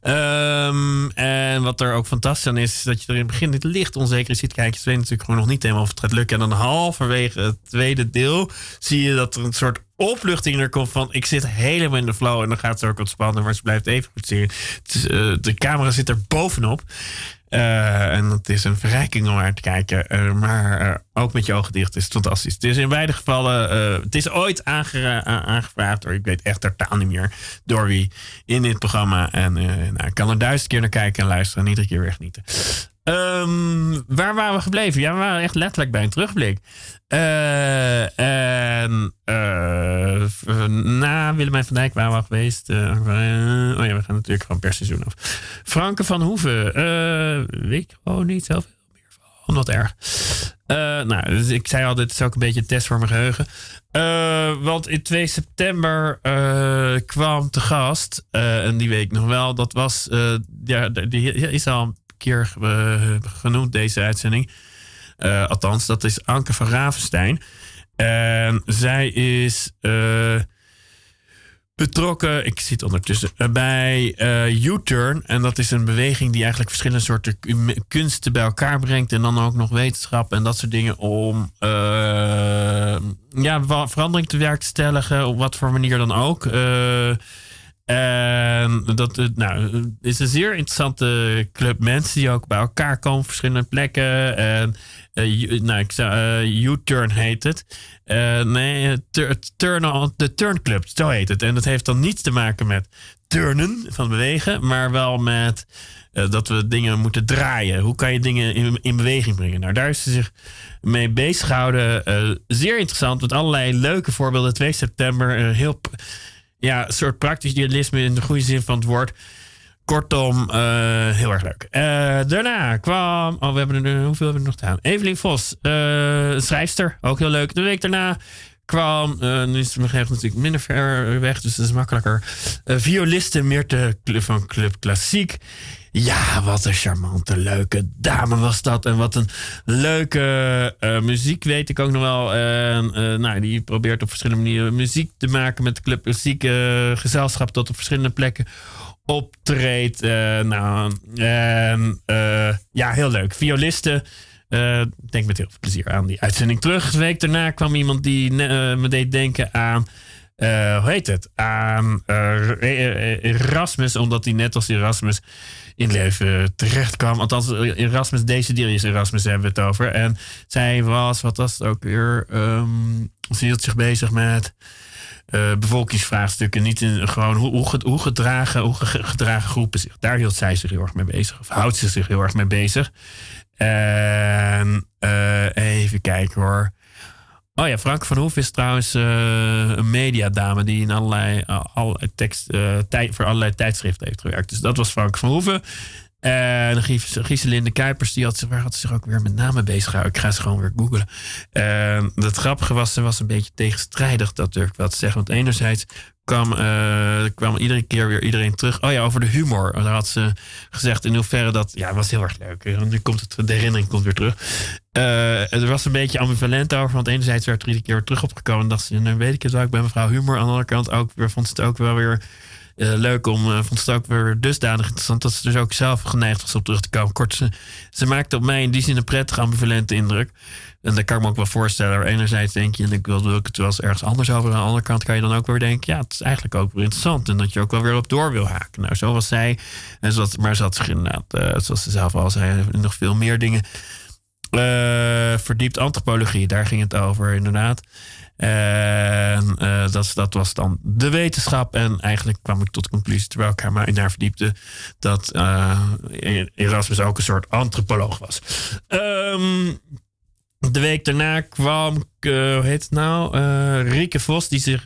Ehm, en wat er ook fantastisch aan is, is dat je er in het begin dit licht onzeker ziet. Kijk, je weet natuurlijk gewoon nog niet helemaal of het gaat lukken. En dan halverwege het tweede deel zie je dat er een soort opluchting er komt van... ik zit helemaal in de flow en dan gaat het ook wat spannender... maar ze blijft even goed zien. Het eh, de camera zit er bovenop. Eh, en het is een verrijking om naar te kijken. Eh, maar eh, ook met je ogen dicht is het fantastisch. Het is in beide gevallen... het is ooit aangevraagd door... ik weet echt totaal niet meer door wie in dit programma. En nou, ik kan er duizend keer naar kijken en luisteren... en iedere keer weer genieten. Ehm, waar waren we gebleven? Ja, we waren echt letterlijk bij een terugblik. Eh, en eh, na Willemijn van Dijk waren we geweest. eh, oh ja, we gaan natuurlijk van per seizoen af. Franke van Hoeven. weet ik gewoon niet zoveel meer van. Wat erg. Nou, dus ik zei al, dit is ook een beetje een test voor mijn geheugen. Eh, want in 2 september kwam te gast, en die weet ik nog wel, dat was, ja, die is al keer eh, genoemd, deze uitzending. Eh, althans, dat is Anke van Ravenstein. En zij is eh, betrokken. Ik zit ondertussen bij U-Turn. En dat is een beweging die eigenlijk verschillende soorten ku- kunsten bij elkaar brengt. En dan ook nog wetenschap en dat soort dingen. Om eh, ja, verandering te werk te stellen. Op wat voor manier dan ook. En dat eh, nou, het is een zeer interessante club mensen die ook bij elkaar komen op verschillende plekken. En eh, nou, ik eh, U-Turn heet het. Eh, nee, eh, tur- turn de Turn Club, zo heet het. En dat heeft dan niets te maken met turnen van bewegen, maar wel met eh, dat we dingen moeten draaien. Hoe kan je dingen in, in beweging brengen? Nou, daar is ze zich mee bezig gehouden. Eh, zeer interessant, met allerlei leuke voorbeelden. 2 september, eh, heel ja, een soort praktisch idealisme in de goede zin van het woord. Kortom, eh, heel erg leuk. Eh, daarna kwam. Oh, we hebben er. Hoeveel hebben we nog staan? Evelien Vos, eh, schrijfster. Ook heel leuk. De week daarna kwam. eh, nu is mijn gegeven natuurlijk minder ver weg, dus dat is makkelijker. Eh violiste Meerte Cl- van Club Klassiek. Ja, wat een charmante, leuke dame was dat. En wat een leuke eh, muziek, weet ik ook nog wel. Nou, die probeert op verschillende manieren muziek te maken met de Club Klassiek gezelschap tot op verschillende plekken optreedt. Nou, ja, heel leuk. Violisten. Ik denk met heel veel plezier aan die uitzending terug. De week daarna kwam iemand die eh, me deed denken aan. eh, hoe heet het? Aan Erasmus, omdat hij net als Erasmus in leven terecht kwam. Althans, Erasmus, deze is Erasmus hebben we het over. En zij was, wat was het ook weer? ehm, ze hield zich bezig met bevolkingsvraagstukken. Niet in gewoon hoe, hoe, hoe gedragen, hoe ge- gedragen groepen zich. Daar hield zij zich heel erg mee bezig. Of houdt ze zich heel erg mee bezig. En eh, even kijken hoor. Oh ja, Frank van Hoef is trouwens eh, een mediadame die in allerlei, allerlei tekst, tijd, voor allerlei tijdschriften heeft gewerkt. Dus dat was Frank van Hoeven. En Gies- Gieselinde Kuipers, die had, waar had ze zich ook weer met name bezig gehouden. Ik ga ze gewoon weer googlen. En het grappige was, ze was een beetje tegenstrijdig, dat durf ik wel te zeggen. Want enerzijds kwam, eh, kwam iedere keer weer iedereen terug. Oh ja, over de humor. Daar had ze gezegd in hoeverre dat... Ja, was heel erg leuk. Nu komt het, de herinnering komt weer terug. Eh, er was een beetje ambivalent over. Want enerzijds werd er iedere keer weer terug opgekomen. En dacht ze, nou weet ik het ik ben mevrouw humor. Aan de andere kant ook vond ze het ook wel weer... eh, leuk om, eh, vond het ook weer dusdanig interessant dat ze dus ook zelf geneigd was om terug te komen. Kort, ze, ze maakte op mij in die zin een prettige ambivalente indruk. En dat kan ik me ook wel voorstellen. Enerzijds denk je, en ik wil, het wel eens ergens anders over. Aan de andere kant kan je dan ook weer denken, ja, het is eigenlijk ook weer interessant. En dat je ook wel weer op door wil haken. Nou, zo was zij. En had, maar ze had zich inderdaad, eh, zoals ze zelf al zei, nog veel meer dingen verdiept. Antropologie, daar ging het over, inderdaad. En eh, dat, dat was dan de wetenschap. En eigenlijk kwam ik tot de conclusie, terwijl ik haar maar in haar verdiepte, dat eh, Erasmus ook een soort antropoloog was. Ehm, de week daarna kwam, eh, hoe heet het nou? Rieke Vos, die zich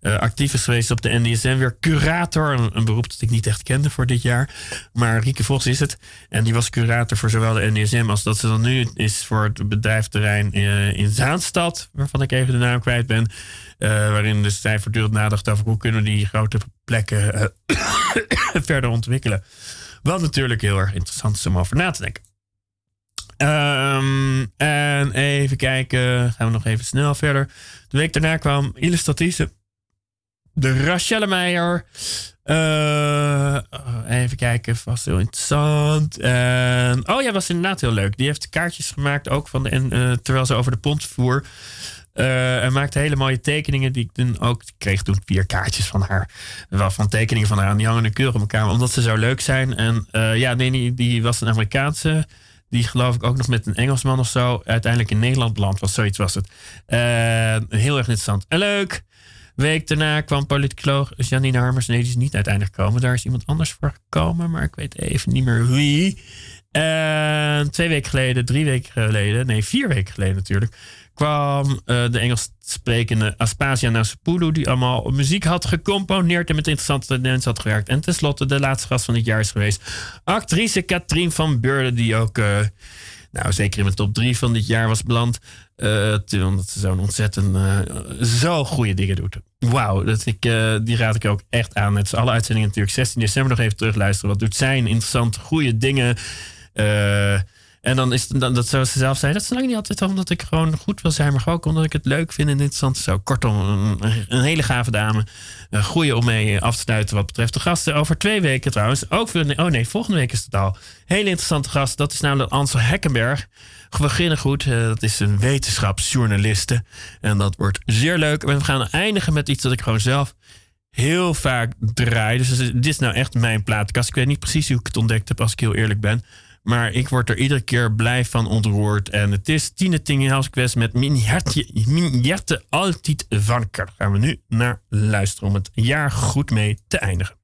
eh, actief is geweest op de NDSM. Weer curator, een, beroep dat ik niet echt kende voor dit jaar. Maar Rieke Vos is het. En die was curator voor zowel de NDSM als dat ze dan nu is voor het bedrijfterrein eh, in Zaanstad. Waarvan ik even de naam kwijt ben. Eh, waarin dus zij voortdurend nadacht over hoe kunnen we die grote plekken [COUGHS] verder ontwikkelen. Wat natuurlijk heel erg interessant is om over na te denken. Ehm, en even kijken, gaan we nog even snel verder. De week daarna kwam illustratieve de Rachelle Meijer. Eh, even kijken, was heel interessant. Oh ja, was inderdaad heel leuk. Die heeft kaartjes gemaakt ook van de, eh, terwijl ze over de pont voer. Eh, en maakte hele mooie tekeningen die ik toen ook kreeg toen vier kaartjes van haar. Wel van tekeningen van haar. En die hangen in keurig op elkaar. Omdat ze zo leuk zijn. En ja, nee, die, die was een Amerikaanse. Die geloof ik ook nog met een Engelsman of zo. Uiteindelijk in Nederland beland was. Zoiets was het. Heel erg interessant. En leuk. Week daarna kwam politicoloog Janine Harmers. Nee, die is niet uiteindelijk gekomen. Daar is iemand anders voor gekomen. Maar ik weet even niet meer wie. Twee weken geleden, drie weken geleden. Nee, vier weken geleden natuurlijk kwam eh, de Engels sprekende Aspasia Nasupulu, die allemaal muziek had gecomponeerd en met interessante mensen had gewerkt. En tenslotte de laatste gast van dit jaar is geweest. Actrice Katrien van Beurden, die ook eh, nou, zeker in mijn top drie van dit jaar was beland. eh, omdat ze zo'n ontzettend eh, zo goede dingen doet. Wauw, dat ik, eh, die raad ik ook echt aan. Het is alle uitzendingen natuurlijk 16 december nog even terugluisteren. Wat doet zij? Interessante, goede dingen. Eh, En dan is het dat zoals ze zelf zei, dat is lang niet altijd omdat ik gewoon goed wil zijn, maar gewoon omdat ik het leuk vind en interessant. Zo, kortom, een, een hele gave dame. Een goeie om mee af te sluiten wat betreft de gasten. Over twee weken trouwens. Ook weer, oh nee, volgende week is het al. Hele interessante gast. Dat is namelijk Ansel Hekkenberg. We beginnen goed. eh, dat is een wetenschapsjournaliste. En dat wordt zeer leuk. En we gaan eindigen met iets dat ik gewoon zelf heel vaak draai. Dus dit is nou echt mijn plaatkast. Ik weet niet precies hoe ik het ontdekt heb, als ik heel eerlijk ben. Maar ik word er iedere keer blij van ontroerd. En het is Tine Tingenhausquest met Min Hertje, Min Jerte Altijd Vanker. Daar gaan we nu naar luisteren om het jaar goed mee te eindigen.